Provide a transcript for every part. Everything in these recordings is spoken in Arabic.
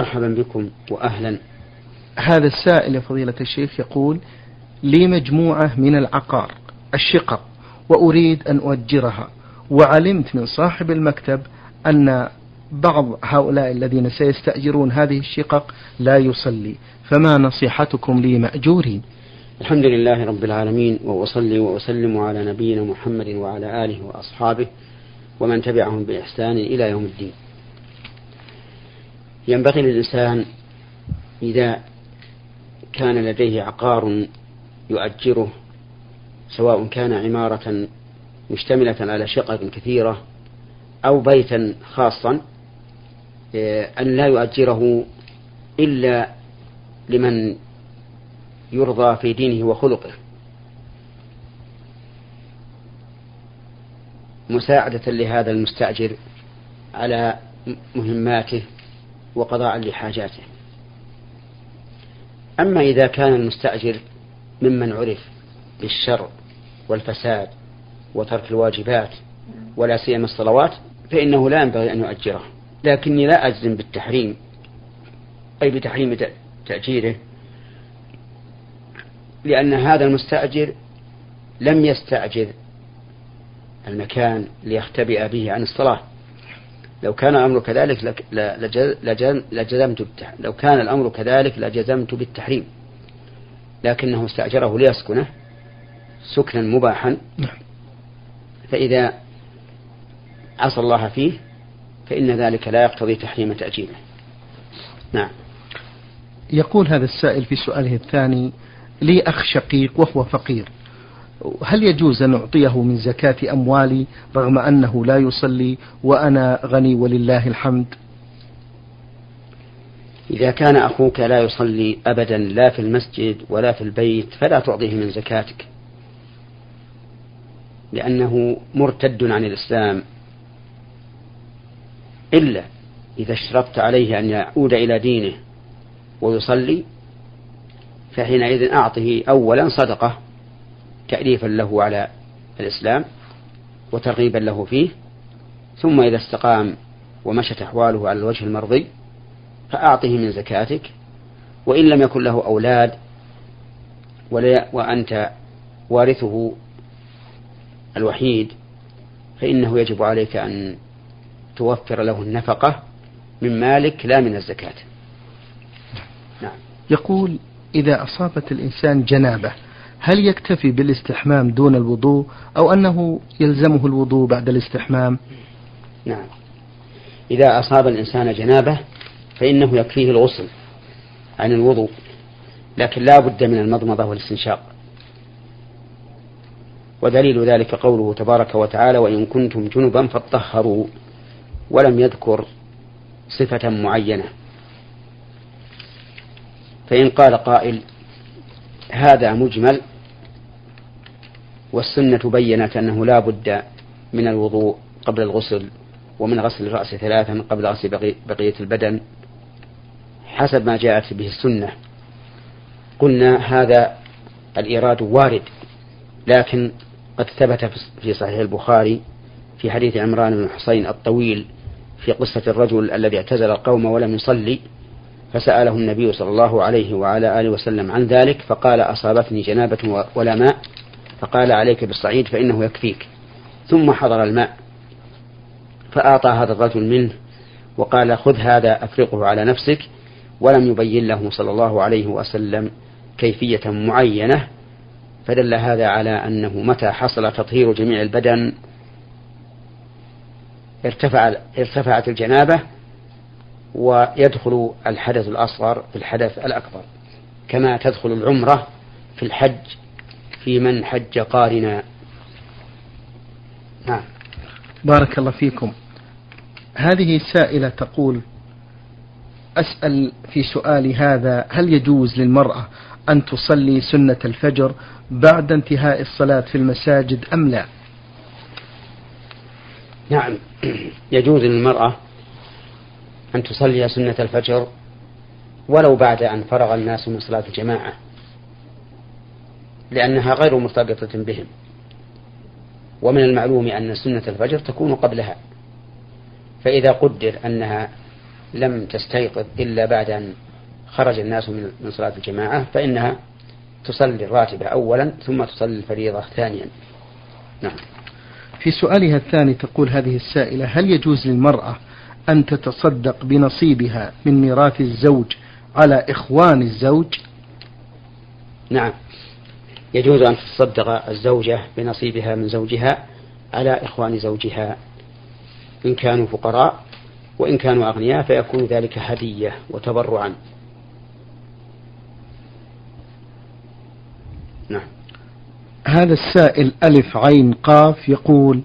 مرحبا بكم وأهلا. هذا السائل يا فضيلة الشيخ يقول لي مجموعة من العقار الشقق وأريد أن أؤجرها وعلمت من صاحب المكتب أن بعض هؤلاء الذين سيستأجرون هذه الشقق لا يصلي فما نصيحتكم لي مأجورين؟ الحمد لله رب العالمين وأصلي وأسلم على نبينا محمد وعلى آله وأصحابه ومن تبعهم بإحسان إلى يوم الدين. ينبغي للإنسان إذا كان لديه عقار يؤجره سواء كان عمارة مشتملة على شقق كثيرة أو بيتا خاصا أن لا يؤجره إلا لمن يرضى في دينه وخلقه. مساعدة لهذا المستأجر على مهماته. وقضاء لحاجاته. أما إذا كان المستأجر ممن عرف بالشر والفساد وترك الواجبات ولا سيما الصلوات فإنه لا ينبغي أن يؤجره. لكني لا أجزم بالتحريم أي بتحريم تأجيره لأن هذا المستأجر لم يستأجر المكان ليختبئ به عن الصلاة. لو كان الأمر كذلك لجزمت لو كان الأمر كذلك لجزمت بالتحريم. لكنه استأجره ليسكنه سكنا مباحا. نعم. فإذا عصى الله فيه فإن ذلك لا يقتضي تحريم تأجيله. نعم. يقول هذا السائل في سؤاله الثاني لي أخ شقيق وهو فقير. هل يجوز أن أعطيه من زكاة أموالي رغم أنه لا يصلي وأنا غني ولله الحمد؟ إذا كان أخوك لا يصلي أبدا لا في المسجد ولا في البيت فلا تعطيه من زكاتك. لأنه مرتد عن الإسلام. إلا إذا اشترطت عليه أن يعود إلى دينه ويصلي فحينئذ أعطه أولا صدقة تأليفا له على الإسلام وترغيبا له فيه ثم إذا استقام ومشت أحواله على الوجه المرضي فأعطه من زكاتك وإن لم يكن له أولاد وأنت وارثه الوحيد فإنه يجب عليك أن توفر له النفقة من مالك لا من الزكاة نعم. يقول إذا أصابت الإنسان جنابة هل يكتفي بالاستحمام دون الوضوء أو أنه يلزمه الوضوء بعد الاستحمام؟ نعم. إذا أصاب الإنسان جنابة فإنه يكفيه الغسل عن الوضوء لكن لا بد من المضمضة والاستنشاق. ودليل ذلك قوله تبارك وتعالى وإن كنتم جنبا فاطهروا ولم يذكر صفة معينة. فإن قال قائل هذا مجمل والسنة بينت أنه لا بد من الوضوء قبل الغسل ومن غسل الرأس ثلاثا قبل غسل بقية البدن حسب ما جاءت به السنة. قلنا هذا الإيراد وارد لكن قد ثبت في صحيح البخاري في حديث عمران بن حسين الطويل في قصة الرجل الذي اعتزل القوم ولم يصلي فسأله النبي صلى الله عليه وعلى آله وسلم عن ذلك فقال أصابتني جنابة ولا ماء. فقال عليك بالصعيد فإنه يكفيك. ثم حضر الماء فأعطى هذا الرجل منه وقال خذ هذا أفرقه على نفسك. ولم يبين له صلى الله عليه وسلم كيفية معينة فدل هذا على أنه متى حصل تطهير جميع البدن ارتفع ارتفعت الجنابة. ويدخل الحدث الأصغر في الحدث الأكبر كما تدخل العمرة في الحج في من حج قارنا. نعم. بارك الله فيكم. هذه سائلة تقول أسأل في سؤالي هذا هل يجوز للمرأة أن تصلي سنة الفجر بعد انتهاء الصلاة في المساجد أم لا؟ نعم. يجوز للمرأة أن تصلي سنة الفجر ولو بعد أن فرغ الناس من صلاة الجماعة لأنها غير مرتبطة بهم. ومن المعلوم أن سنة الفجر تكون قبلها. فإذا قدر أنها لم تستيقظ إلا بعد أن خرج الناس من صلاة الجماعة فإنها تصلي الراتبة أولا ثم تصلي الفريضة ثانيا. نعم. في سؤالها الثاني تقول هذه السائلة هل يجوز للمرأة أن تتصدق بنصيبها من ميراث الزوج على إخوان الزوج؟ نعم. يجوز أن تتصدق الزوجة بنصيبها من زوجها على إخوان زوجها. إن كانوا فقراء وإن كانوا أغنياء فيكون ذلك هدية وتبرعا. نعم. هذا السائل ألف عين قاف يقول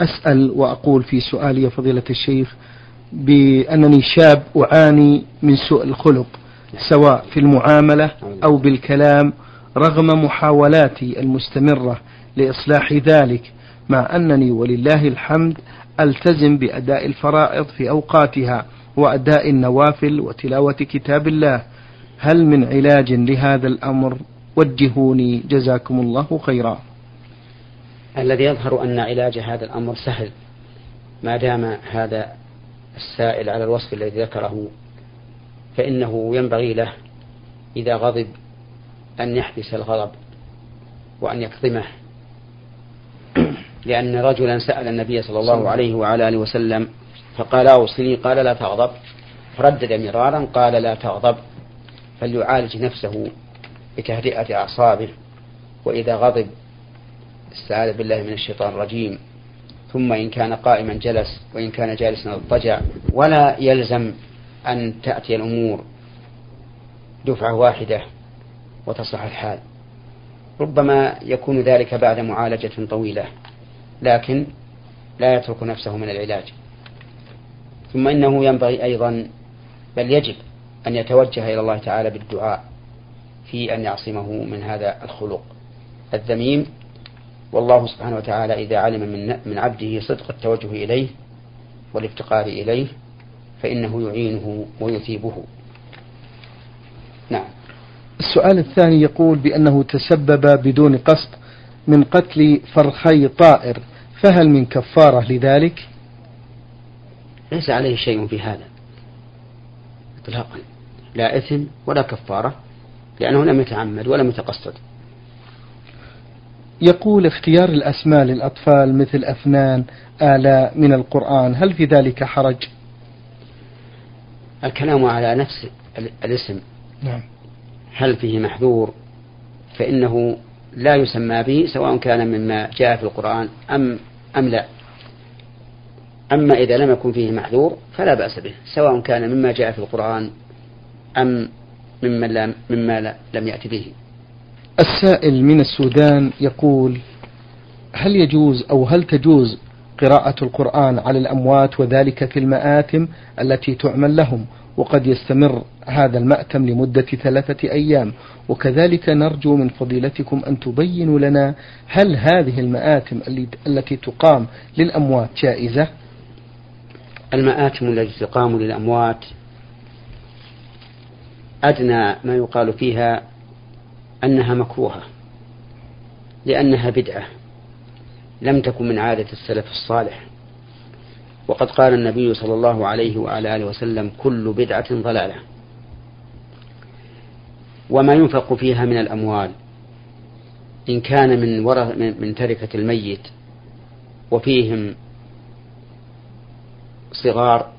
أسأل وأقول في سؤالي يا فضيلة الشيخ بأنني شاب أعاني من سوء الخلق سواء في المعاملة أو بالكلام رغم محاولاتي المستمرة لإصلاح ذلك مع أنني ولله الحمد ألتزم بأداء الفرائض في أوقاتها وأداء النوافل وتلاوة كتاب الله. هل من علاج لهذا الأمر؟ وجهوني جزاكم الله خيرا. الذي يظهر أن علاج هذا الأمر سهل ما دام هذا السائل على الوصف الذي ذكره فإنه ينبغي له إذا غضب أن يحبس الغضب وأن يكظمه. لأن رجلا سأل النبي صلى الله عليه وعلى آله وسلم فقال أوصني قال لا تغضب. ردد مرارا قال لا تغضب. فليعالج نفسه بتهدئة أعصابه. وإذا غضب استعاذ بالله من الشيطان الرجيم. ثم إن كان قائما جلس وإن كان جالسا اضطجع. ولا يلزم أن تأتي الأمور دفعة واحدة وتصلح الحال. ربما يكون ذلك بعد معالجة طويلة لكن لا يترك نفسه من العلاج. ثم إنه ينبغي أيضا بل يجب أن يتوجه إلى الله تعالى بالدعاء في أن يعصمه من هذا الخلق. الذميم والله سبحانه وتعالى إذا علم من من عبده صدق التوجه إليه والافتقار إليه فإنه يعينه ويثيبه. نعم. السؤال الثاني يقول بأنه تسبب بدون قصد من قتل فرخي طائر فهل من كفارة لذلك؟ ليس عليه شيء في هذا إطلاقا لا إثم ولا كفارة لأنه لم يتعمد ولم يتقصد يقول اختيار الأسماء للأطفال مثل أفنان آلاء من القرآن هل في ذلك حرج؟ الكلام على نفس الاسم. نعم. هل فيه محذور فإنه لا يسمى به سواء كان مما جاء في القرآن أم أم لا. أما إذا لم يكن فيه محذور فلا بأس به سواء كان مما جاء في القرآن أم مما, لم مما لم يأتي به. السائل من السودان يقول هل يجوز أو هل تجوز قراءة القرآن على الأموات وذلك في المآتم التي تعمل لهم؟ وقد يستمر هذا المأتم لمدة ثلاثة أيام. وكذلك نرجو من فضيلتكم أن تبينوا لنا هل هذه المآتم التي تقام للأموات جائزة؟ المآتم التي تقام للأموات أدنى ما يقال فيها أنها مكروهة لأنها بدعة لم تكن من عادة السلف الصالح. وقد قال النبي صلى الله عليه وعلى آله وسلم كل بدعة ضلالة. وما ينفق فيها من الأموال إن كان من ورث من تركة الميت وفيهم صغار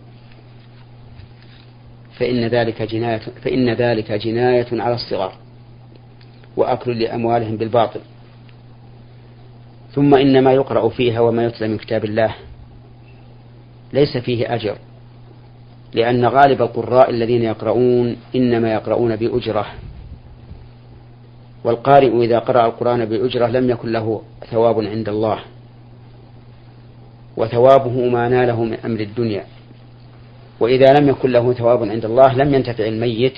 فإن ذلك جناية فإن ذلك جناية على الصغار. وأكل لأموالهم بالباطل. ثم إن ما يقرأ فيها وما يتلى من كتاب الله. ليس فيه أجر لأن غالب القراء الذين يقرؤون إنما يقرؤون بأجرة. والقارئ إذا قرأ القرآن بأجرة لم يكن له ثواب عند الله وثوابه ما ناله من أمر الدنيا. وإذا لم يكن له ثواب عند الله لم ينتفع الميت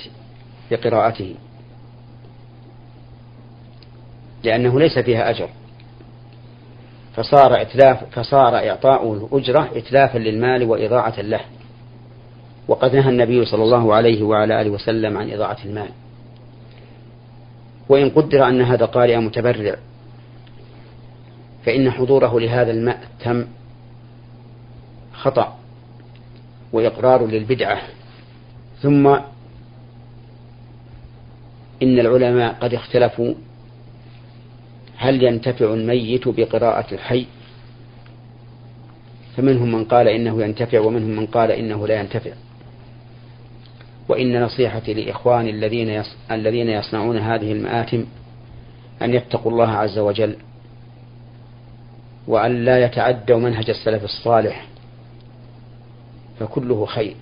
بقراءته. لأنه ليس فيها أجر. فصار إتلاف فصار إعطاء الأجرة إتلافا للمال وإضاعة له. وقد نهى النبي صلى الله عليه وعلى آله وسلم عن إضاعة المال. وإن قدر أن هذا قارئ متبرع فإن حضوره لهذا المأتم خطأ وإقرار للبدعة. ثم إن العلماء قد اختلفوا هل ينتفع الميت بقراءة الحي؟ فمنهم من قال إنه ينتفع ومنهم من قال إنه لا ينتفع. وإن نصيحتي لإخواني الذين يص... الذين يصنعون هذه المآتم أن يتقوا الله عز وجل وأن لا يتعدوا منهج السلف الصالح فكله خير.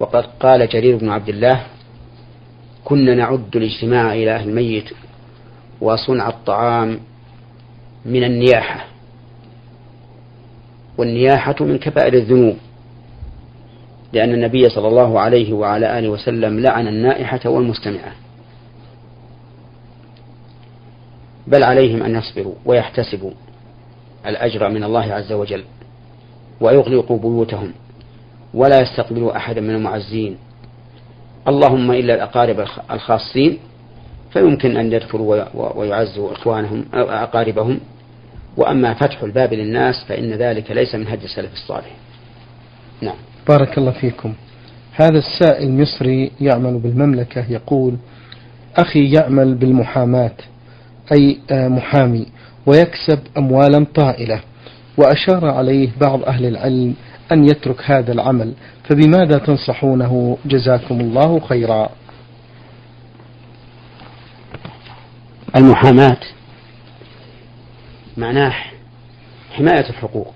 وقد قال جرير بن عبد الله كنا نعد الاجتماع إلى أهل الميت وصنع الطعام من النياحة. والنياحة من كبائر الذنوب لأن النبي صلى الله عليه وعلى آله وسلم لعن النائحة والمستمعة. بل عليهم أن يصبروا ويحتسبوا الأجر من الله عز وجل ويغلقوا بيوتهم ولا يستقبلوا أحدا من المعزين. اللهم إلا الأقارب الخاصين فيمكن أن يدخلوا ويعزوا إخوانهم أو أقاربهم. وأما فتح الباب للناس فإن ذلك ليس من هدي السلف الصالح. نعم. بارك الله فيكم. هذا السائل مصري يعمل بالمملكة يقول أخي يعمل بالمحاماة أي آه، محامي ويكسب أموالا طائلة. وأشار عليه بعض أهل العلم أن يترك هذا العمل فبماذا تنصحونه؟ جزاكم الله خيرا. المحاماة. معناه حماية الحقوق.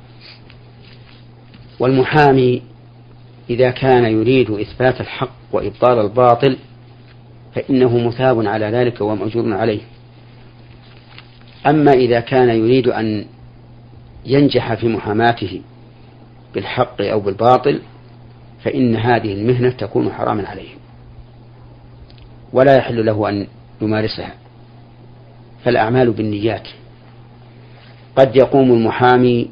والمحامي إذا كان يريد إثبات الحق وإبطال الباطل فإنه مثاب على ذلك ومأجور عليه. أما إذا كان يريد أن ينجح في محاماته بالحق أو بالباطل فإن هذه المهنة تكون حراما عليه. ولا يحل له أن يمارسها. فالأعمال بالنيات. قد يقوم المحامي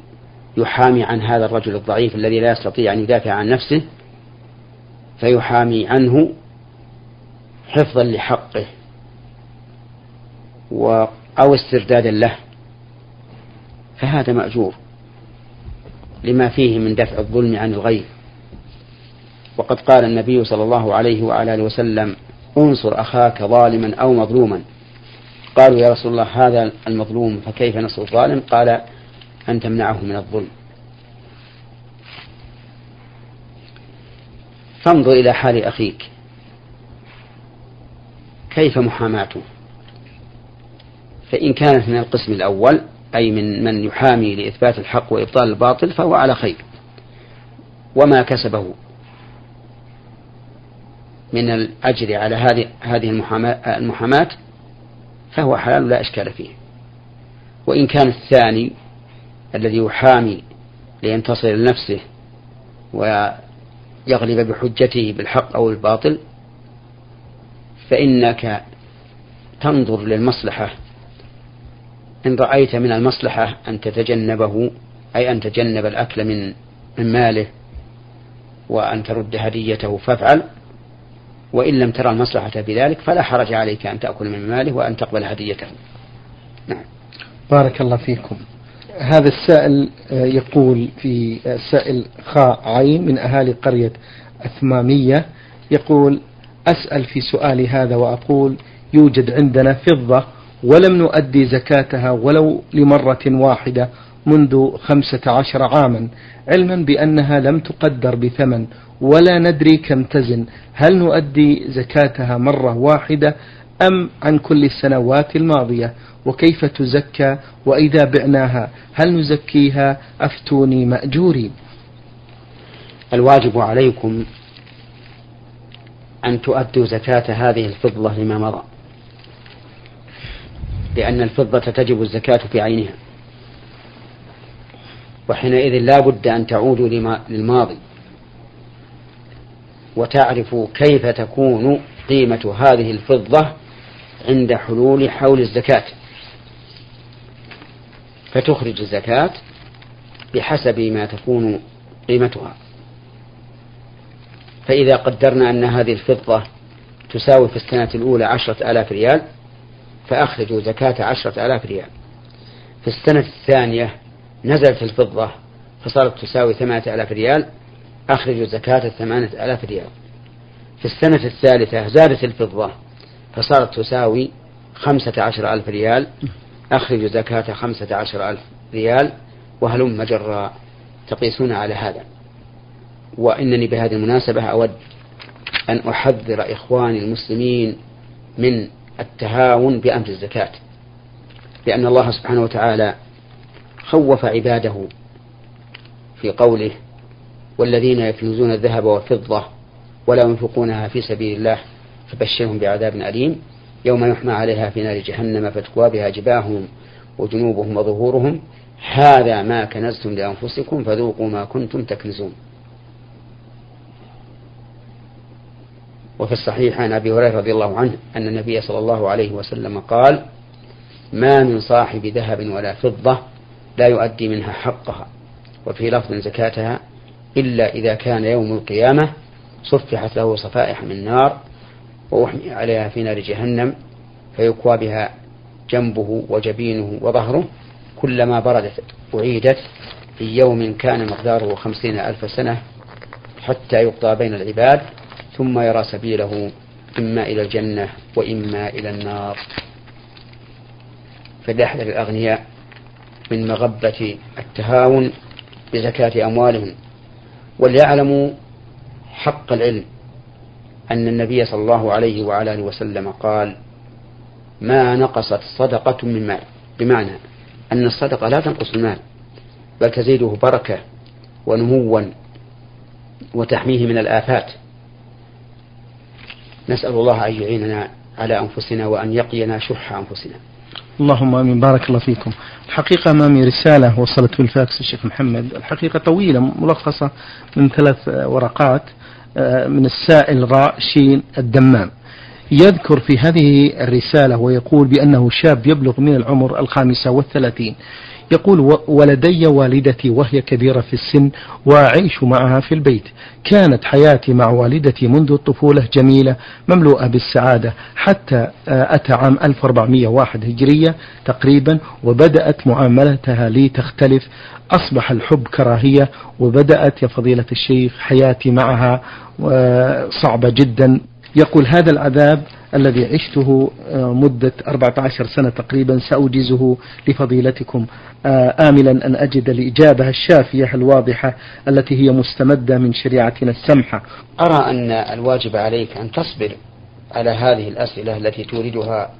يحامي عن هذا الرجل الضعيف الذي لا يستطيع أن يدافع عن نفسه فيحامي عنه حفظا لحقه و أو استردادا له. فهذا مأجور لما فيه من دفع الظلم عن الغير. وقد قال النبي صلى الله عليه وعلى آله وسلم انصر أخاك ظالما أو مظلوما. قالوا يا رسول الله هذا المظلوم فكيف نصر الظالم؟ قال أن تمنعه من الظلم. فانظر إلى حال أخيك. كيف محاماته؟ فإن كانت من القسم الأول أي من من يحامي لإثبات الحق وإبطال الباطل فهو على خير. وما كسبه من الأجر على هذه هذه المحاماة فهو حلال لا إشكال فيه. وإن كان الثاني الذي يحامي لينتصر لنفسه ويغلب بحجته بالحق أو الباطل فإنك تنظر للمصلحة. إن رأيت من المصلحة أن تتجنبه أي أن تجنب الأكل من من ماله وأن ترد هديته فافعل. وإن لم ترى المصلحة في ذلك فلا حرج عليك أن تأكل من ماله وأن تقبل هديته. نعم. بارك الله فيكم. هذا السائل آه، يقول في سائل خاء عين من أهالي قرية أثمامية يقول أسأل في سؤالي هذا وأقول يوجد عندنا فضة ولم نؤدي زكاتها ولو لمرة واحدة منذ خمسة عشر عاما علما بأنها لم تقدر بثمن ولا ندري كم تزن. هل نؤدي زكاتها مرة واحدة أم عن كل السنوات الماضية؟ وكيف تزكى؟ وإذا بعناها هل نزكيها؟ أفتوني مأجورين. الواجب عليكم أن تؤدوا زكاة هذه الفضة لما مضى لأن الفضة تجب الزكاة في عينها. وحينئذ لا بد أن تعودوا للماضي. وتعرفوا كيف تكون قيمة هذه الفضة عند حلول حول الزكاة. فتخرج الزكاة بحسب ما تكون قيمتها. فإذا قدرنا أن هذه الفضة تساوي في السنة الأولى عشرة آلاف ريال فأخرجوا زكاة عشرة آلاف ريال. في السنة الثانية نزلت الفضة فصارت تساوي ثمانية آلاف ريال أخرجوا زكاة ثمانية آلاف ريال. في السنة الثالثة زادت الفضة فصارت تساوي خمسة عشر ألف ريال أخرج زكاة خمسة عشر ألف ريال وهلم جرا تقيسون على هذا. وإنني بهذه المناسبة أود أن أحذر إخواني المسلمين من التهاون بأمر الزكاة لأن الله سبحانه وتعالى خوف عباده في قوله والذين يكنزون الذهب والفضة ولا ينفقونها في سبيل الله فبشرهم بعذاب أليم يوم يحمى عليها في نار جهنم فتكوى بها جباههم وجنوبهم وظهورهم هذا ما كنزتم لأنفسكم فذوقوا ما كنتم تكنزون. وفي الصحيح عن أبي هريرة رضي الله عنه أن النبي صلى الله عليه وسلم قال ما من صاحب ذهب ولا فضة لا يؤدي منها حقها. وفي لفظ زكاتها إلا إذا كان يوم القيامة صفحت له صفائح من نار وأحمي عليها في نار جهنم فيكوى بها جنبه وجبينه وظهره كلما بردت أعيدت في يوم كان مقداره خمسين ألف سنة حتى يقضى بين العباد ثم يرى سبيله إما إلى الجنة وإما إلى النار. فليحذر الأغنياء من مغبة التهاون بزكاة أموالهم. وليعلموا حق العلم أن النبي صلى الله عليه وعلى آله وسلم قال ما نقصت صدقة من مال. بمعنى أن الصدقة لا تنقص المال بل تزيده بركة ونموا وتحميه من الآفات. نسأل الله أن يعيننا على أنفسنا وأن يقينا شح أنفسنا. اللهم آمين بارك الله فيكم. الحقيقة أمامي رسالة وصلت بالفاكس الشيخ محمد، الحقيقة طويلة ملخصة من ثلاث ورقات آه، من السائل راء شين الدمام. يذكر في هذه الرسالة ويقول بأنه شاب يبلغ من العمر الخامسة والثلاثين يقول ولدي والدتي وهي كبيرة في السن وأعيش معها في البيت. كانت حياتي مع والدتي منذ الطفولة جميلة مملوءة بالسعادة حتى آه، أتى عام 1401 هجرية تقريبا وبدأت معاملتها لي تختلف أصبح الحب كراهية وبدأت يا فضيلة الشيخ حياتي معها آه، صعبة جدا. يقول هذا العذاب الذي عشته آه، مدة 14 سنة تقريبا سأوجزه لفضيلتكم آه، آملا أن أجد الإجابة الشافية الواضحة التي هي مستمدة من شريعتنا السمحة. أرى أن الواجب عليك أن تصبر على هذه الأسئلة التي توردها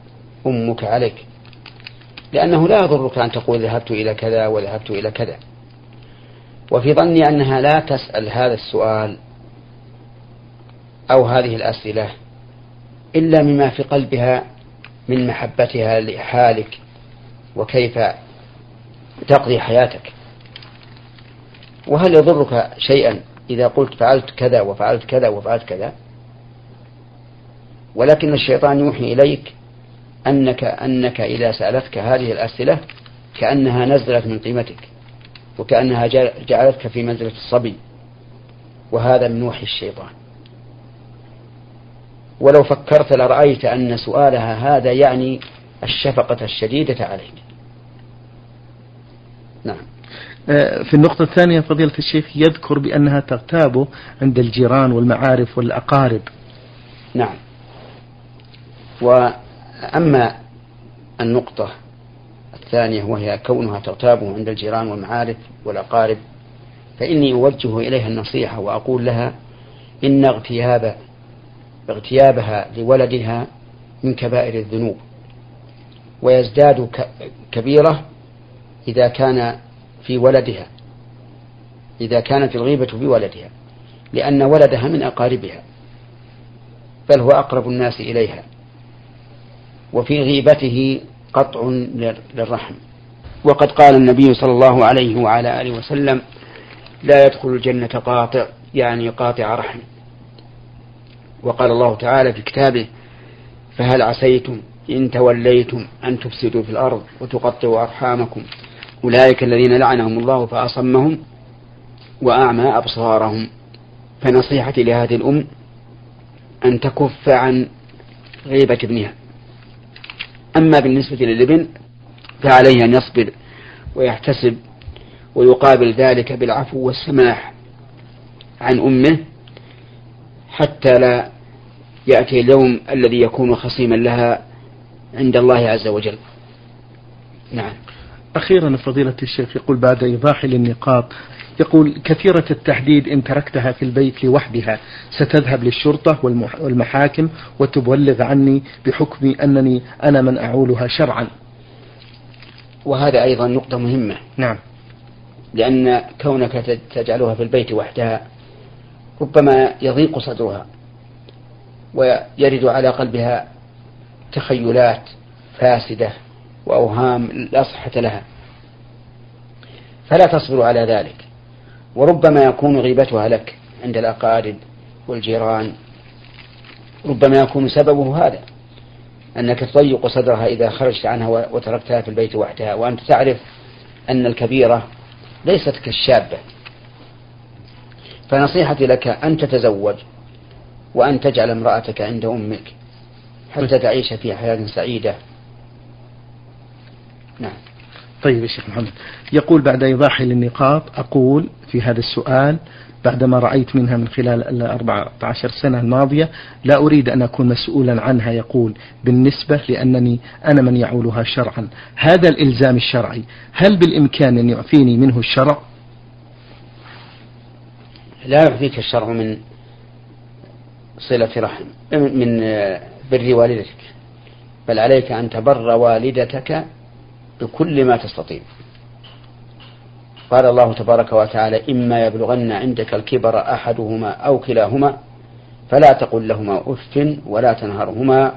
أمك عليك لأنه لا يضرك أن تقول ذهبت إلى كذا وذهبت إلى كذا. وفي ظني أنها لا تسأل هذا السؤال أو هذه الأسئلة إلا مما في قلبها من محبتها لحالك وكيف تقضي حياتك. وهل يضرك شيئا إذا قلت فعلت كذا وفعلت كذا وفعلت كذا؟ ولكن الشيطان يوحي إليك أنك أنك إذا سألتك هذه الأسئلة كأنها نزلت من قيمتك وكأنها جعلتك في منزلة الصبي. وهذا من وحي الشيطان. ولو فكرت لرأيت أن سؤالها هذا يعني الشفقة الشديدة عليك. نعم. آه، في النقطة الثانية فضيلة الشيخ يذكر بأنها تغتاب عند الجيران والمعارف والأقارب. نعم. وأما النقطة الثانية وهي كونها تغتاب عند الجيران والمعارف والأقارب فإني أوجه إليها النصيحة وأقول لها إن اغتياب اغتيابها لولدها من كبائر الذنوب. ويزداد كبيرة إذا كان في ولدها إذا كانت الغيبة بولدها لأن ولدها من أقاربها بل هو أقرب الناس إليها. وفي غيبته قطع للرحم. وقد قال النبي صلى الله عليه وعلى آله وسلم لا يدخل الجنة قاطع يعني قاطع رحم. وقال الله تعالى في كتابه فهل عسيتم إن توليتم أن تفسدوا في الأرض وتقطعوا أرحامكم؟ أولئك الذين لعنهم الله فأصمهم وأعمى أبصارهم. فنصيحتي لهذه الأم أن تكف عن غيبة ابنها. أما بالنسبة للابن فعليه أن يصبر ويحتسب ويقابل ذلك بالعفو والسماح عن أمه حتى لا يأتي اليوم الذي يكون خصيما لها عند الله عز وجل. نعم. أخيرا فضيلة الشيخ يقول بعد إيضاح للنقاط يقول كثيرة التحديد إن تركتها في البيت لوحدها ستذهب للشرطة والمحاكم وتبلغ عني بحكم أنني أنا من أعولها شرعا. وهذا أيضا نقطة مهمة. نعم. لأن كونك تجعلها في البيت وحدها ربما يضيق صدرها. ويرد على قلبها تخيلات فاسدة وأوهام لا صحة لها. فلا تصبر على ذلك. وربما يكون غيبتها لك عند الأقارب والجيران. ربما يكون سببه هذا أنك تضيق صدرها إذا خرجت عنها وتركتها في البيت وحدها. وأنت تعرف أن الكبيرة ليست كالشابة. فنصيحتي لك أن تتزوج. وأن تجعل امرأتك عند أمك حتى تعيش في حياة سعيدة. نعم. طيب يا شيخ محمد يقول بعد إيضاحي للنقاط أقول في هذا السؤال بعدما رأيت منها من خلال الأربعة عشر سنة الماضية لا أريد أن أكون مسؤولا عنها يقول بالنسبة لأنني أنا من يعولها شرعا. هذا الإلزام الشرعي هل بالإمكان أن يعفيني منه الشرع؟ لا يعفيك الشرع من صلة رحم. من بر والدتك. بل عليك أن تبر والدتك بكل ما تستطيع. قال الله تبارك وتعالى إما يبلغن عندك الكبر أحدهما أو كلاهما فلا تقل لهما أف ولا تنهرهما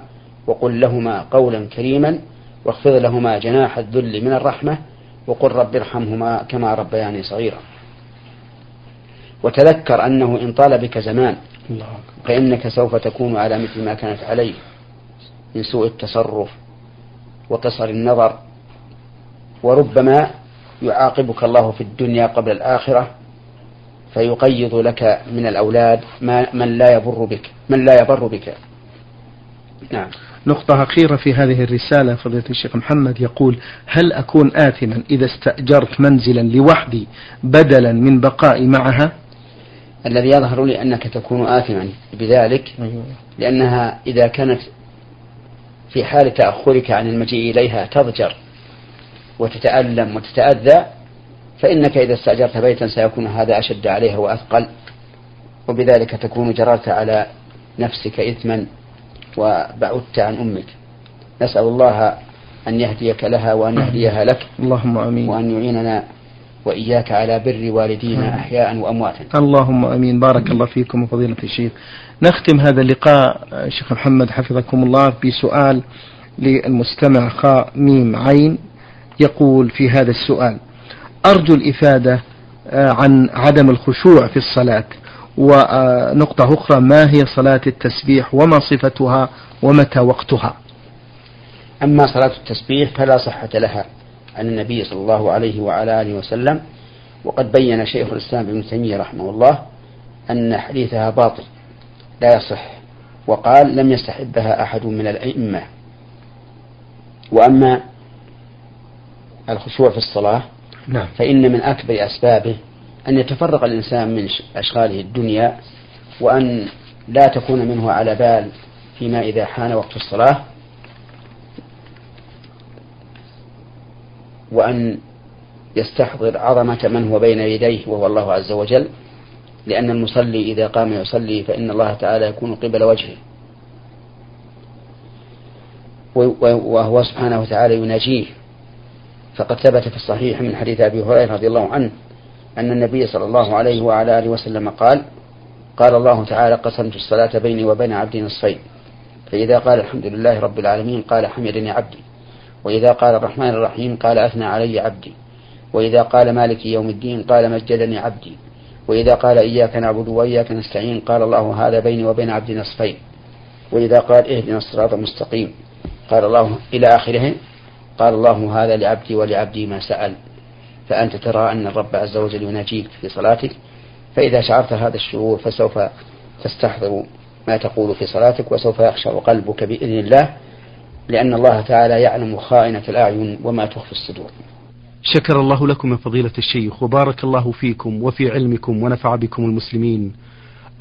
وقل لهما قولا كريما واخفض لهما جناح الذل من الرحمة وقل رب ارحمهما كما ربياني صغيرا. وتذكر أنه إن طال بك زمان فإنك سوف تكون على مثل ما كانت عليه من سوء التصرف وقصر النظر وربما يعاقبك الله في الدنيا قبل الآخرة فيقيض لك من الأولاد ما من لا يبر بك من لا يبر بك. نعم. نقطة أخيرة في هذه الرسالة فضيلة الشيخ محمد يقول هل أكون آثما إذا استأجرت منزلا لوحدي بدلا من بقائي معها؟ الذي يظهر لي أنك تكون آثما بذلك أيوة. لأنها إذا كانت في حال تأخرك عن المجيء إليها تضجر وتتألم وتتأذى فإنك إذا استأجرت بيتا سيكون هذا أشد عليها وأثقل وبذلك تكون جررت على نفسك إثما وبعدت عن أمك نسأل الله أن يهديك لها وأن يهديها لك اللهم آمين وأن يعيننا وإياك على بر والدينا أحياء وأمواتا. اللهم أمين. بارك الله فيكم وفضيلة الشيخ. نختم هذا اللقاء شيخ محمد حفظكم الله بسؤال للمستمع خاء ميم عين يقول في هذا السؤال أرجو الإفادة آه، عن عدم الخشوع في الصلاة ونقطة أخرى ما هي صلاة التسبيح؟ وما صفتها؟ ومتى وقتها؟ أما صلاة التسبيح فلا صحة لها. عن النبي صلى الله عليه وعلى آله وسلم وقد بين شيخ الإسلام ابن تيمية رحمه الله أن حديثها باطل لا يصح وقال لم يستحبها أحد من الأئمة وأما الخشوع في الصلاة نعم. فإن من أكبر أسبابه أن يتفرق الإنسان من أشغاله الدنيا وأن لا تكون منه على بال فيما إذا حان وقت الصلاة وأن يستحضر عظمة من هو بين يديه وهو الله عز وجل لأن المصلي إذا قام يصلي فإن الله تعالى يكون قبل وجهه. وهو سبحانه وتعالى يناجيه. فقد ثبت في الصحيح من حديث أبي هريرة رضي الله عنه أن النبي صلى الله عليه وعلى آله وسلم قال قال الله تعالى قسمت الصلاة بيني وبين عبدي نصفين فإذا قال الحمد لله رب العالمين قال حمدني عبدي وإذا قال الرحمن الرحيم قال أثنى علي عبدي. وإذا قال مالك يوم الدين قال مجدني عبدي. وإذا قال إياك نعبد وإياك نستعين قال الله هذا بيني وبين عبدي نصفين. وإذا قال اهدنا الصراط المستقيم قال الله إلى آخره قال الله هذا لعبدي ولعبدي ما سأل. فأنت ترى أن الرب عز وجل يناجيك في صلاتك. فإذا شعرت هذا الشعور فسوف تستحضر ما تقول في صلاتك وسوف يخشع قلبك بإذن الله. لأن الله تعالى يعلم خائنة الأعين وما تخفي الصدور. شكر الله لكم يا فضيلة الشيخ وبارك الله فيكم وفي علمكم ونفع بكم المسلمين.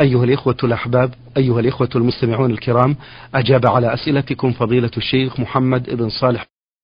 أيها الإخوة الأحباب أيها الإخوة المستمعون الكرام أجاب على أسئلتكم فضيلة الشيخ محمد بن صالح.